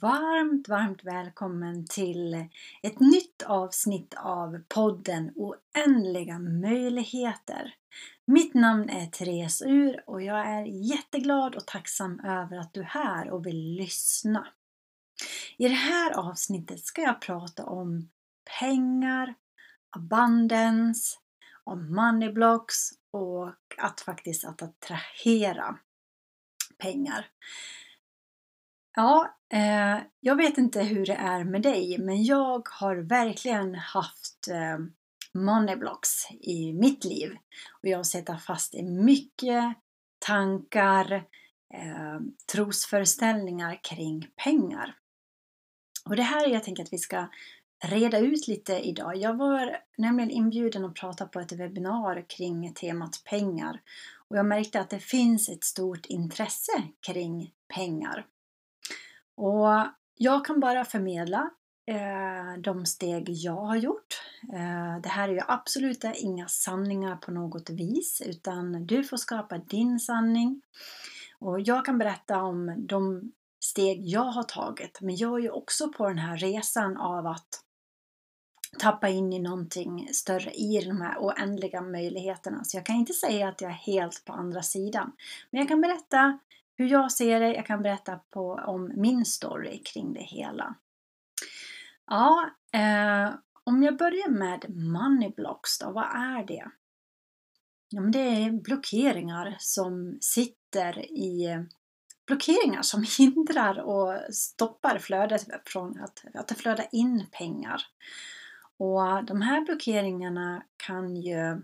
varmt, varmt välkommen till ett nytt avsnitt av podden Oändliga möjligheter. Mitt namn är Therese Ur och jag är jätteglad och tacksam över att du är här och vill lyssna. I det här avsnittet ska jag prata om pengar, abundance, om moneyblocks och att faktiskt att attrahera pengar. Ja, eh, jag vet inte hur det är med dig, men jag har verkligen haft eh, moneyblocks i mitt liv. Och jag har suttit fast i mycket tankar, eh, trosföreställningar kring pengar. Och det här jag tänker att vi ska reda ut lite idag. Jag var nämligen inbjuden att prata på ett webbinar kring temat pengar. Och jag märkte att det finns ett stort intresse kring pengar. Och jag kan bara förmedla eh, de steg jag har gjort. Eh, det här är ju absolut inga sanningar på något vis utan du får skapa din sanning. Och jag kan berätta om de steg jag har tagit men jag är ju också på den här resan av att tappa in i någonting större i de här oändliga möjligheterna. Så jag kan inte säga att jag är helt på andra sidan. Men jag kan berätta hur jag ser det, jag kan berätta på, om min story kring det hela. Ja, eh, om jag börjar med money blocks då, vad är det? Ja, men det är blockeringar som sitter i blockeringar som hindrar och stoppar flödet från att, att det flödar in pengar. Och de här blockeringarna kan ju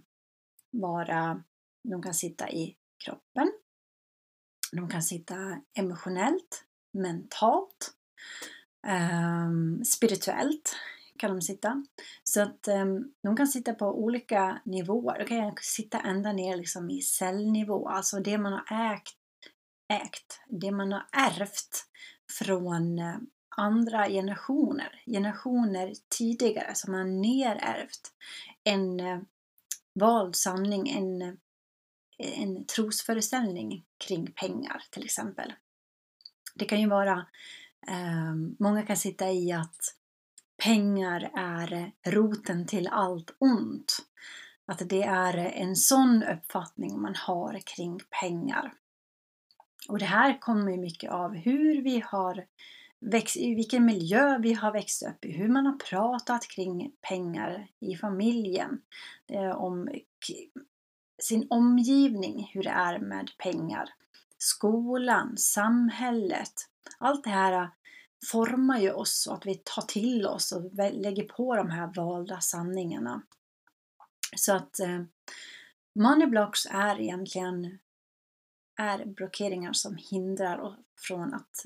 vara, de kan sitta i kroppen, de kan sitta emotionellt, mentalt, eh, spirituellt kan de sitta. Så att eh, de kan sitta på olika nivåer. De kan sitta ända ner liksom i cellnivå, alltså det man har ägt, ägt det man har ärvt från eh, andra generationer, generationer tidigare som man har nerärvt. En eh, vald sanning, en eh, en trosföreställning kring pengar till exempel. Det kan ju vara, eh, många kan sitta i att pengar är roten till allt ont. Att det är en sån uppfattning man har kring pengar. Och det här kommer mycket av hur vi har växt, i vilken miljö vi har växt upp i, hur man har pratat kring pengar i familjen. Eh, om sin omgivning, hur det är med pengar. Skolan, samhället. Allt det här äh, formar ju oss och att vi tar till oss och lägger på de här valda sanningarna. Så att eh, money blocks är egentligen är blockeringar som hindrar från att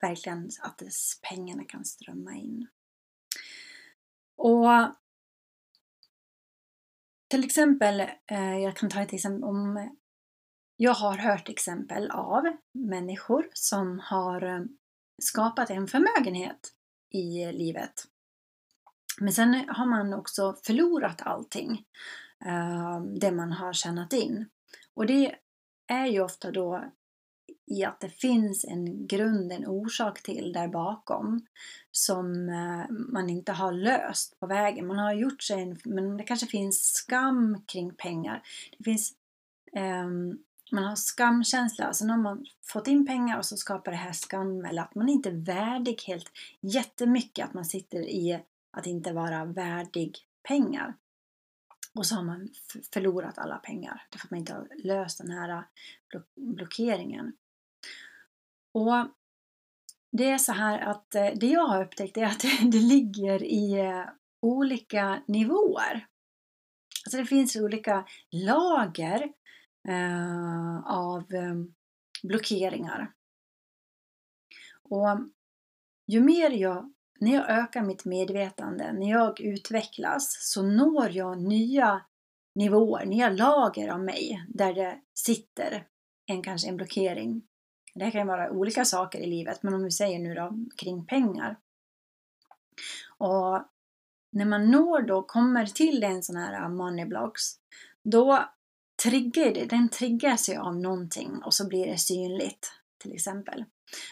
verkligen att pengarna kan strömma in. Och till exempel, eh, jag kan ta ett exempel om jag har hört exempel av människor som har eh, skapat en förmögenhet i livet. Men sen har man också förlorat allting, eh, det man har tjänat in. Och det är ju ofta då i att det finns en grund, en orsak till där bakom som eh, man inte har löst på vägen. Man har gjort sig en, men det kanske finns skam kring pengar. Det finns um, man har skamkänsla, alltså när man fått in pengar och så skapar det här skam eller att man inte är värdig helt jättemycket, att man sitter i att inte vara värdig pengar. Och så har man förlorat alla pengar därför att man inte har löst den här eh, blockeringen. Och det är så här att eh, det jag har upptäckt är att det ligger i eh, olika nivåer. Alltså det finns olika lager eh, av eh, blockeringar. Och ju mer jag, när jag ökar mitt medvetande, när jag utvecklas så når jag nya nivåer, nya lager av mig där det sitter en kanske en blockering. Det kan ju vara olika saker i livet, men om vi säger nu då kring pengar. Och när man når då, kommer till en sån här uh, money blocks, då triggar det, den triggas ju av någonting och så blir det synligt. till exempel.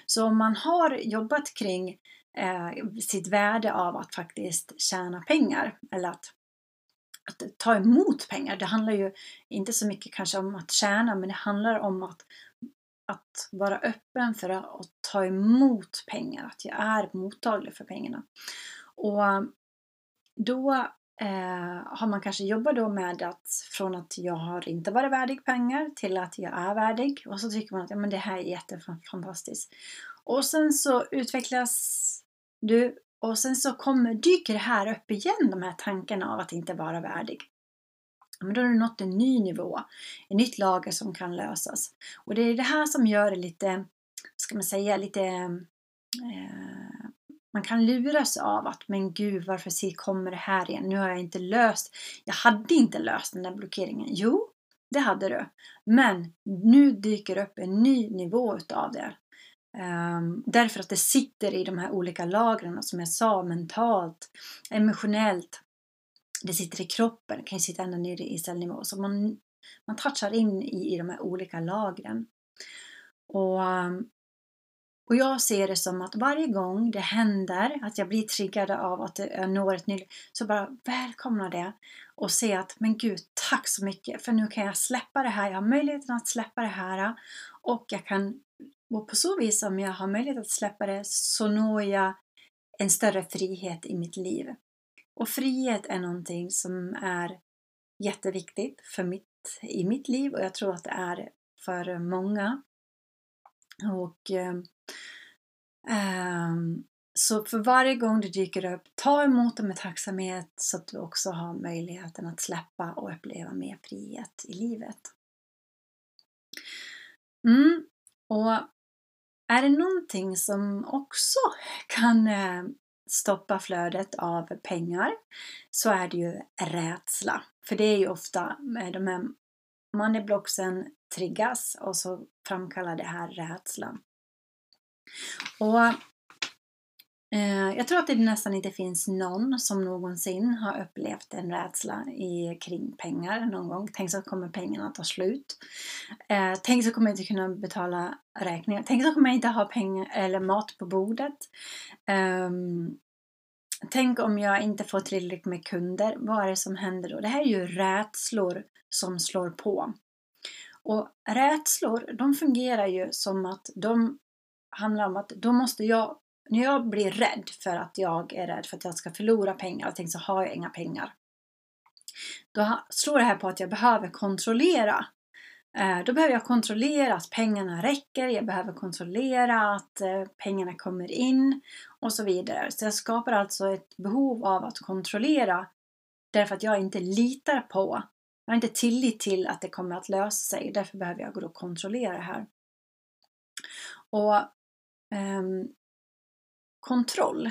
Så om man har jobbat kring eh, sitt värde av att faktiskt tjäna pengar eller att, att ta emot pengar. Det handlar ju inte så mycket kanske om att tjäna men det handlar om att, att vara öppen för att ta emot pengar, att jag är mottaglig för pengarna. Och då eh, har man kanske jobbat då med att från att jag har inte varit värdig pengar till att jag är värdig och så tycker man att ja, men det här är jättefantastiskt. Och sen så utvecklas du och sen så kommer, dyker det här upp igen, de här tankarna av att inte vara värdig. Men då har du nått en ny nivå, ett nytt lager som kan lösas. Och det är det här som gör det lite, ska man säga, lite eh, man kan luras av att men gud varför kommer det här igen? Nu har jag inte löst, jag hade inte löst den där blockeringen. Jo, det hade du. Men nu dyker upp en ny nivå utav det. Um, därför att det sitter i de här olika lagren som jag sa, mentalt, emotionellt. Det sitter i kroppen, det kan ju sitta ända nere i cellnivå. Så man, man touchar in i, i de här olika lagren. Och, och jag ser det som att varje gång det händer att jag blir triggad av att jag når ett nytt så bara välkomna det och se att men gud, tack så mycket för nu kan jag släppa det här. Jag har möjligheten att släppa det här och jag kan och på så vis om jag har möjlighet att släppa det så når jag en större frihet i mitt liv. Och frihet är någonting som är jätteviktigt för mitt, i mitt liv och jag tror att det är för många. Och eh, Så för varje gång det dyker upp, ta emot det med tacksamhet så att du också har möjligheten att släppa och uppleva mer frihet i livet. Mm. Och är det någonting som också kan eh, stoppa flödet av pengar så är det ju rädsla. För det är ju ofta de här moneyblocksen triggas och så framkallar det här rädslan. Och Eh, jag tror att det nästan inte finns någon som någonsin har upplevt en rädsla i, kring pengar någon gång. Tänk så kommer pengarna ta slut. Eh, tänk så kommer jag inte kunna betala räkningar. Tänk så kommer jag inte ha pengar eller mat på bordet. Ehm, tänk om jag inte får tillräckligt med kunder. Vad är det som händer då? Det här är ju rädslor som slår på. Och rädslor, de fungerar ju som att de handlar om att då måste jag när jag blir rädd för att jag är rädd för att jag ska förlora pengar och tänker så har jag inga pengar. Då slår det här på att jag behöver kontrollera. Eh, då behöver jag kontrollera att pengarna räcker, jag behöver kontrollera att eh, pengarna kommer in och så vidare. Så jag skapar alltså ett behov av att kontrollera därför att jag inte litar på, jag har inte tillit till att det kommer att lösa sig. Därför behöver jag gå och kontrollera det här. Och um, kontroll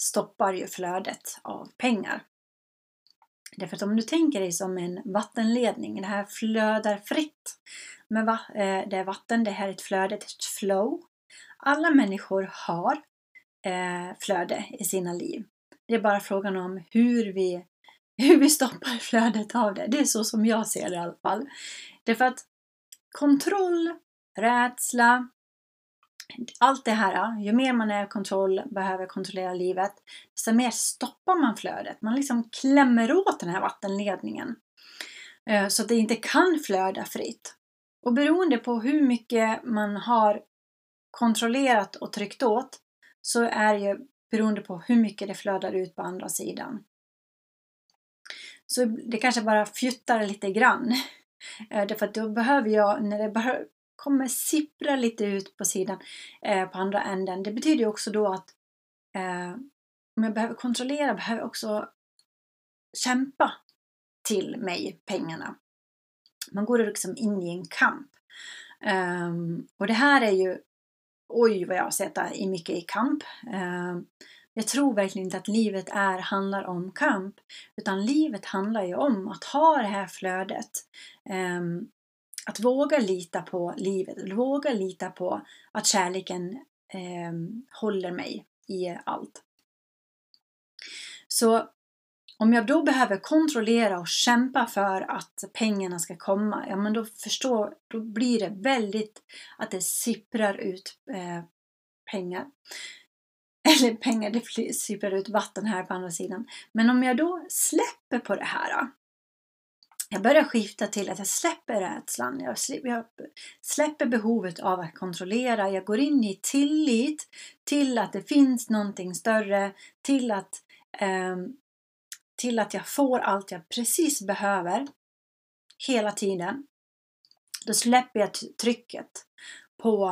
stoppar ju flödet av pengar. Därför att om du tänker dig som en vattenledning, det här flödar fritt. Men va, eh, det är vatten, det här är ett flöde, ett flow. Alla människor har eh, flöde i sina liv. Det är bara frågan om hur vi, hur vi stoppar flödet av det. Det är så som jag ser det i alla fall. Därför att kontroll, rädsla, allt det här, ju mer man är i kontroll, behöver kontrollera livet, desto mer stoppar man flödet. Man liksom klämmer åt den här vattenledningen. Eh, så att det inte kan flöda fritt. Och beroende på hur mycket man har kontrollerat och tryckt åt så är det ju beroende på hur mycket det flödar ut på andra sidan. Så det kanske bara fjuttar lite grann. Eh, därför att då behöver jag, när det kommer sippra lite ut på sidan eh, på andra änden. Det betyder ju också då att eh, om jag behöver kontrollera behöver jag också kämpa till mig pengarna. Man går liksom in i en kamp. Um, och det här är ju, oj vad jag har sett det i mycket i kamp. Um, jag tror verkligen inte att livet är, handlar om kamp. Utan livet handlar ju om att ha det här flödet. Um, att våga lita på livet, våga lita på att kärleken eh, håller mig i allt. Så om jag då behöver kontrollera och kämpa för att pengarna ska komma, ja men då förstår, då blir det väldigt att det sipprar ut eh, pengar. Eller pengar, det sipprar ut vatten här på andra sidan. Men om jag då släpper på det här. Jag börjar skifta till att jag släpper rädslan. Jag släpper behovet av att kontrollera. Jag går in i tillit till att det finns någonting större. Till att eh, till att jag får allt jag precis behöver hela tiden. Då släpper jag trycket på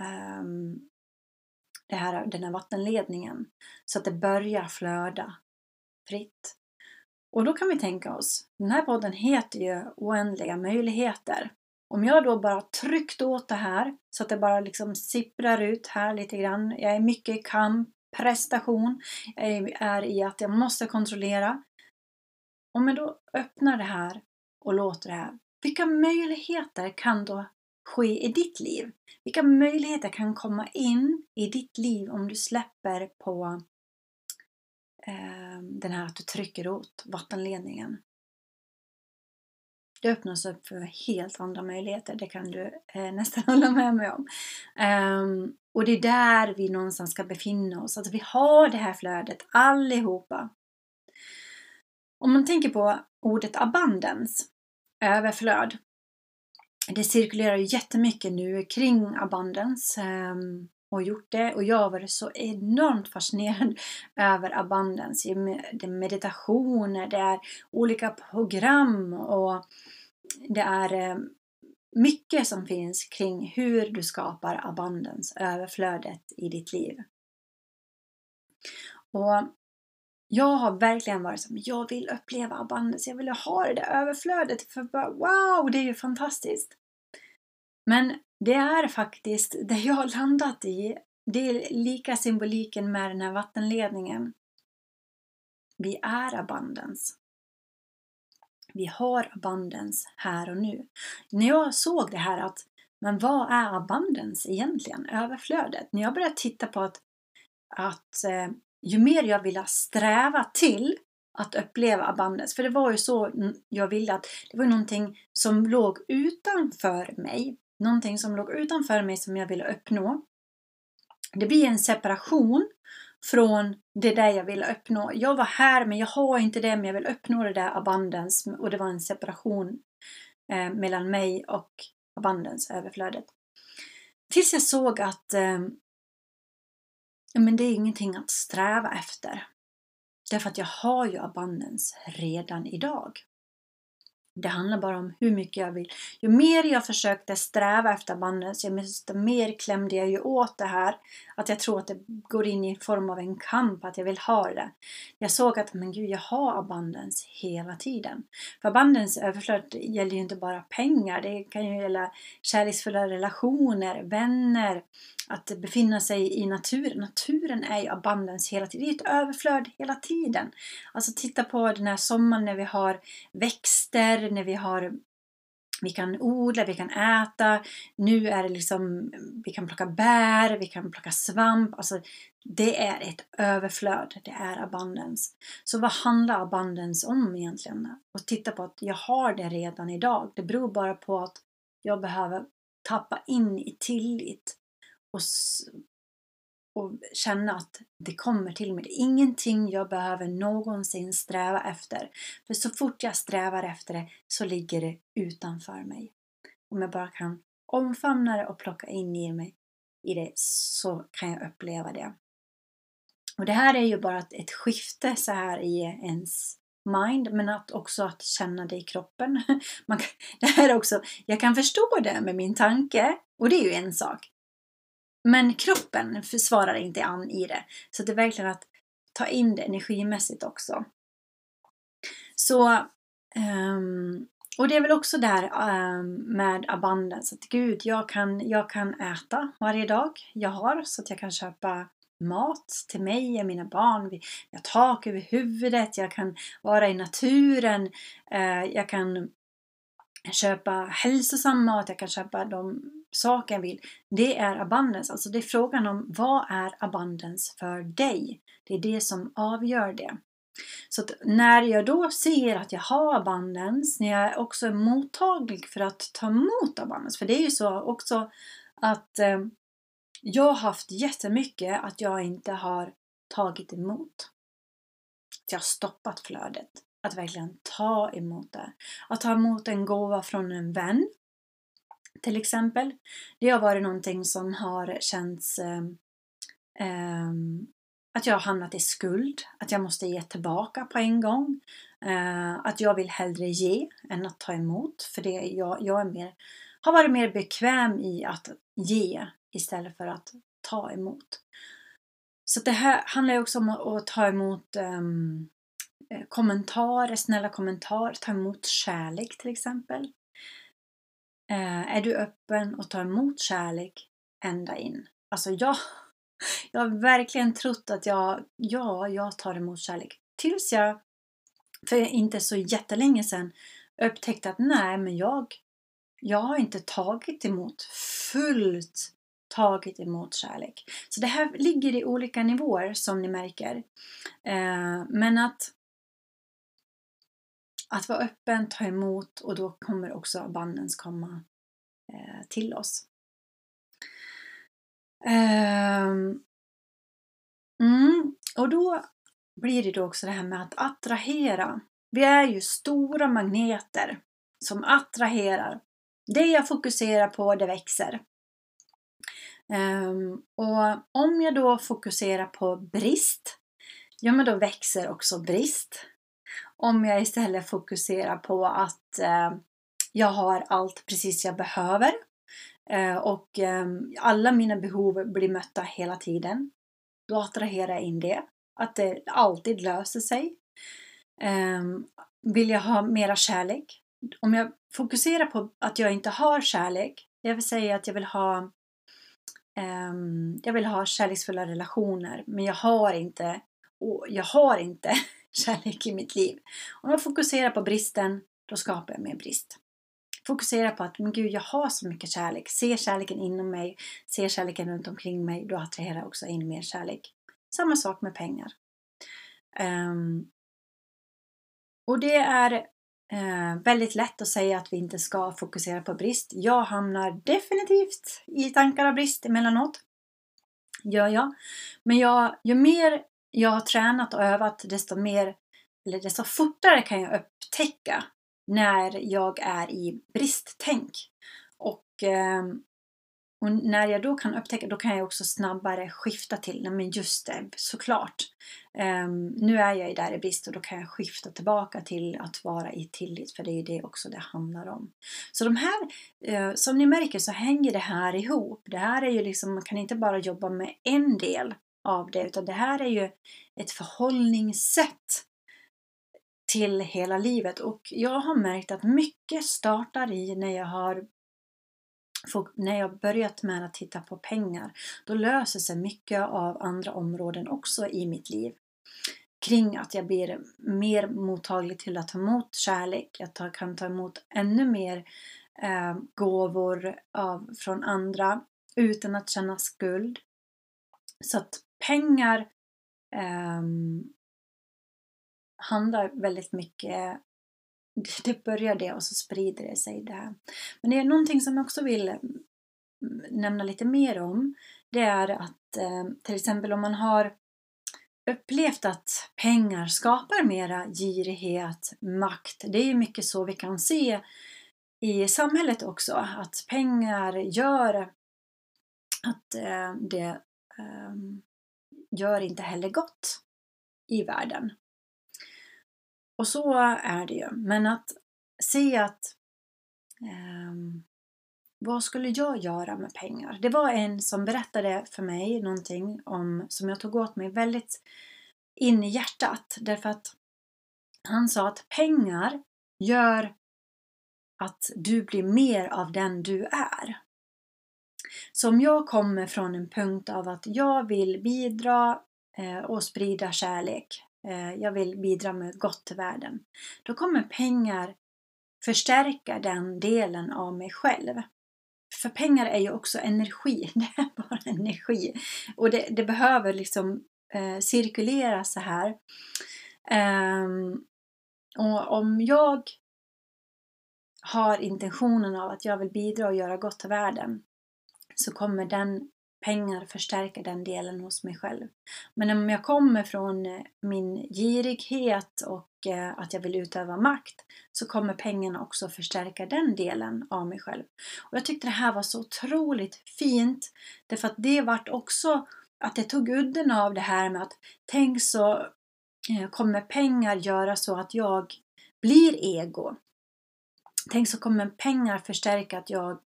eh, det här, den här vattenledningen så att det börjar flöda fritt. Och då kan vi tänka oss, den här podden heter ju Oändliga möjligheter. Om jag då bara tryckt åt det här så att det bara liksom sipprar ut här lite grann. Jag är mycket i kamp, prestation, jag är i att jag måste kontrollera. Om jag då öppnar det här och låter det här, vilka möjligheter kan då ske i ditt liv? Vilka möjligheter kan komma in i ditt liv om du släpper på Eh, den här att du trycker åt vattenledningen? Det öppnas upp för helt andra möjligheter, det kan du eh, nästan hålla med mig om. Um, och det är där vi någonstans ska befinna oss, att vi har det här flödet allihopa. Om man tänker på ordet abundance, överflöd. Det cirkulerar ju jättemycket nu kring abundance ehm, och gjort det och jag har varit så enormt fascinerad över abundance. Det är meditationer, det är olika program och det är eh, mycket som finns kring hur du skapar abundance, överflödet i ditt liv. Och jag har verkligen varit som jag vill uppleva abundance, jag vill ha det där överflödet. För bara, wow, det är ju fantastiskt. Men det är faktiskt det jag har landat i. Det är lika symboliken med den här vattenledningen. Vi är abundance. Vi har abundance här och nu. När jag såg det här att, men vad är abundance egentligen? Överflödet. När jag började titta på att, att eh, ju mer jag ville sträva till att uppleva abundance, för det var ju så jag ville att det var någonting som låg utanför mig, någonting som låg utanför mig som jag ville uppnå. Det blir en separation från det där jag ville uppnå. Jag var här men jag har inte det men jag vill uppnå det där abundance och det var en separation eh, mellan mig och abundance, överflödet. Tills jag såg att eh, men det är ingenting att sträva efter. Därför att jag har ju abundance redan idag. Det handlar bara om hur mycket jag vill. Ju mer jag försökte sträva efter abundance, desto mer klämde jag ju åt det här. Att jag tror att det går in i form av en kamp, att jag vill ha det. Jag såg att, men gud, jag har abundance hela tiden. För abundance överflöd gäller ju inte bara pengar. Det kan ju gälla kärleksfulla relationer, vänner, att befinna sig i naturen. Naturen är ju abundance hela tiden. Det är ett överflöd hela tiden. Alltså titta på den här sommaren när vi har växter, när vi har vi kan odla, vi kan äta. Nu är det liksom, vi kan plocka bär, vi kan plocka svamp. Alltså, det är ett överflöd, det är abundance. Så vad handlar abundance om egentligen? Och titta på att jag har det redan idag. Det beror bara på att jag behöver tappa in i tillit och, och känna att det kommer till mig. Det är ingenting jag behöver någonsin sträva efter. För så fort jag strävar efter det så ligger det utanför mig. Om jag bara kan omfamna det och plocka in i mig i det så kan jag uppleva det. Och det här är ju bara ett skifte så här i ens mind, men att också att känna det i kroppen. Man, det här också, jag kan förstå det med min tanke och det är ju en sak. Men kroppen försvarar inte an i det. Så det är verkligen att ta in det energimässigt också. Så um, och det är väl också där um, med abundance, att gud, jag kan, jag kan äta varje dag jag har så att jag kan köpa mat till mig och mina barn. Vi har tak över huvudet, jag kan vara i naturen, uh, jag kan köpa hälsosam mat, jag kan köpa de saker jag vill. Det är abundance. Alltså det är frågan om vad är abundance för dig? Det är det som avgör det. Så att när jag då ser att jag har abundance, när jag också är mottaglig för att ta emot abundance, för det är ju så också att eh, jag har haft jättemycket att jag inte har tagit emot. Att jag har stoppat flödet. Att verkligen ta emot det. Att ta emot en gåva från en vän. Till exempel. Det har varit någonting som har känts eh, eh, att jag har hamnat i skuld, att jag måste ge tillbaka på en gång. Eh, att jag vill hellre ge än att ta emot. För det, jag, jag är mer, har varit mer bekväm i att ge istället för att ta emot. Så det här handlar ju också om att ta emot um, Eh, kommentarer, snälla kommentarer, ta emot kärlek till exempel. Eh, är du öppen och tar emot kärlek ända in? Alltså jag, jag har verkligen trott att jag, ja, jag tar emot kärlek. Tills jag, för inte så jättelänge sedan, upptäckte att nej, men jag, jag har inte tagit emot fullt tagit emot kärlek. Så det här ligger i olika nivåer som ni märker. Eh, men att att vara öppen, ta emot och då kommer också abundance komma eh, till oss. Um, mm, och då blir det då också det här med att attrahera. Vi är ju stora magneter som attraherar. Det jag fokuserar på, det växer. Um, och om jag då fokuserar på brist, ja men då växer också brist. Om jag istället fokuserar på att eh, jag har allt precis jag behöver eh, och eh, alla mina behov blir mötta hela tiden, då attraherar jag in det. Att det alltid löser sig. Ehm, vill jag ha mera kärlek? Om jag fokuserar på att jag inte har kärlek, jag vill säga att jag vill ha ehm, jag vill ha kärleksfulla relationer men jag har inte, jag har inte kärlek i mitt liv. Om jag fokuserar på bristen, då skapar jag mer brist. Fokusera på att men gud, jag har så mycket kärlek. Se kärleken inom mig, se kärleken runt omkring mig. Då attraherar jag också in mer kärlek. Samma sak med pengar. Um, och det är Eh, väldigt lätt att säga att vi inte ska fokusera på brist. Jag hamnar definitivt i tankar av brist emellanåt. Gör jag. Men jag, ju mer jag har tränat och övat desto mer, eller desto fortare kan jag upptäcka när jag är i bristtänk. Och eh, och när jag då kan upptäcka, då kan jag också snabbare skifta till, nej men just det, såklart. Um, nu är jag där i brist och då kan jag skifta tillbaka till att vara i tillit, för det är ju det också det handlar om. Så de här, uh, som ni märker så hänger det här ihop. Det här är ju liksom, man kan inte bara jobba med en del av det, utan det här är ju ett förhållningssätt till hela livet och jag har märkt att mycket startar i när jag har när jag börjat med att titta på pengar, då löser sig mycket av andra områden också i mitt liv. Kring att jag blir mer mottaglig till att ta emot kärlek, jag kan ta emot ännu mer eh, gåvor av, från andra utan att känna skuld. Så att pengar eh, handlar väldigt mycket, det börjar det och så sprider det sig där. Men det är någonting som jag också vill mm, nämna lite mer om. Det är att eh, till exempel om man har upplevt att pengar skapar mera girighet, makt. Det är ju mycket så vi kan se i samhället också, att pengar gör att eh, det ehm, gör inte heller gott i världen. Och så är det ju. Men att se att eh, vad skulle jag göra med pengar? Det var en som berättade för mig någonting om, som jag tog åt mig väldigt in i hjärtat. Därför att han sa att pengar gör att du blir mer av den du är. Så om jag kommer från en punkt av att jag vill bidra eh, och sprida kärlek eh, jag vill bidra med gott till världen. Då kommer pengar förstärka den delen av mig själv. För pengar är ju också energi, det är bara energi. Och det, det behöver liksom eh, cirkulera så här. Um, och om jag har intentionen av att jag vill bidra och göra gott till världen så kommer den pengar förstärka den delen hos mig själv. Men om jag kommer från eh, min girighet och eh, att jag vill utöva makt så kommer pengarna också förstärka den delen av mig själv. Och Jag tyckte det här var så otroligt fint därför att det vart också att det tog udden av det här med att tänk så eh, kommer pengar göra så att jag blir ego. Tänk så kommer pengar förstärka att jag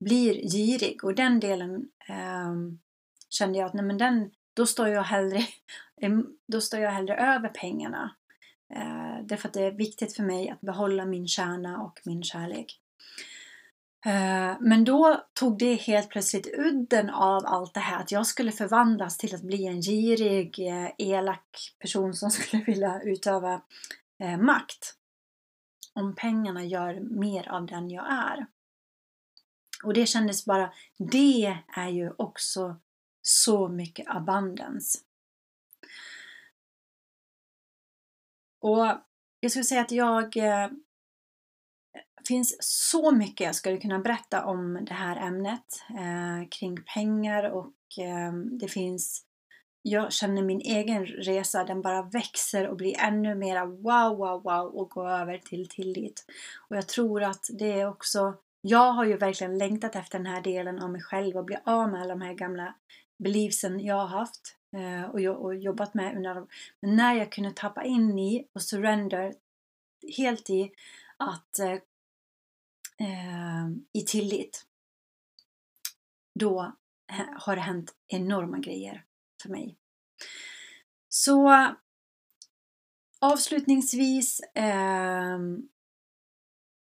blir girig och den delen eh, kände jag att nej men den, då står jag hellre, då står jag hellre över pengarna. Eh, därför att det är viktigt för mig att behålla min kärna och min kärlek. Eh, men då tog det helt plötsligt udden av allt det här att jag skulle förvandlas till att bli en girig, eh, elak person som skulle vilja utöva eh, makt. Om pengarna gör mer av den jag är. Och det kändes bara, det är ju också så mycket abundance. Och jag skulle säga att jag eh, finns så mycket jag skulle kunna berätta om det här ämnet eh, kring pengar och eh, det finns jag känner min egen resa, den bara växer och blir ännu mera wow, wow, wow och går över till tillit. Och jag tror att det är också jag har ju verkligen längtat efter den här delen av mig själv och bli av med alla de här gamla beliefsen jag har haft eh, och jobbat med under. Men när jag kunde tappa in i och surrender helt i att eh, eh i tillit då har det hänt enorma grejer för mig. Så avslutningsvis eh,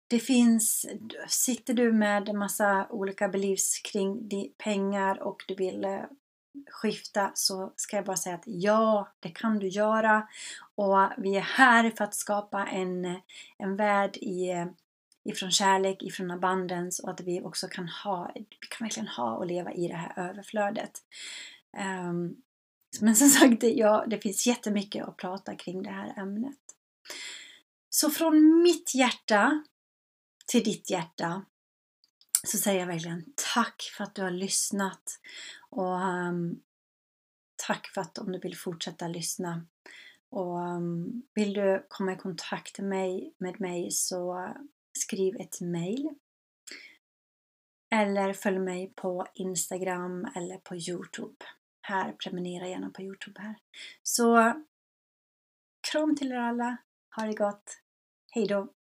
det finns, sitter du med en massa olika beliefs kring pengar och du vill eh, skifta så ska jag bara säga att ja, det kan du göra. Och vi är här för att skapa en, en värld i, eh, ifrån kärlek, ifrån abundance och att vi också kan ha, vi kan verkligen ha och leva i det här överflödet. Um, men som sagt, ja, det finns jättemycket att prata kring det här ämnet. Så från mitt hjärta till ditt hjärta så säger jag verkligen tack för att du har lyssnat och um, tack för att om du vill fortsätta lyssna och um, vill du komma i kontakt med mig, med mig så skriv ett mail eller följ mig på Instagram eller på Youtube. Här, prenumerera gärna på Youtube här. Så kram till er alla. Ha det gott. Hejdå!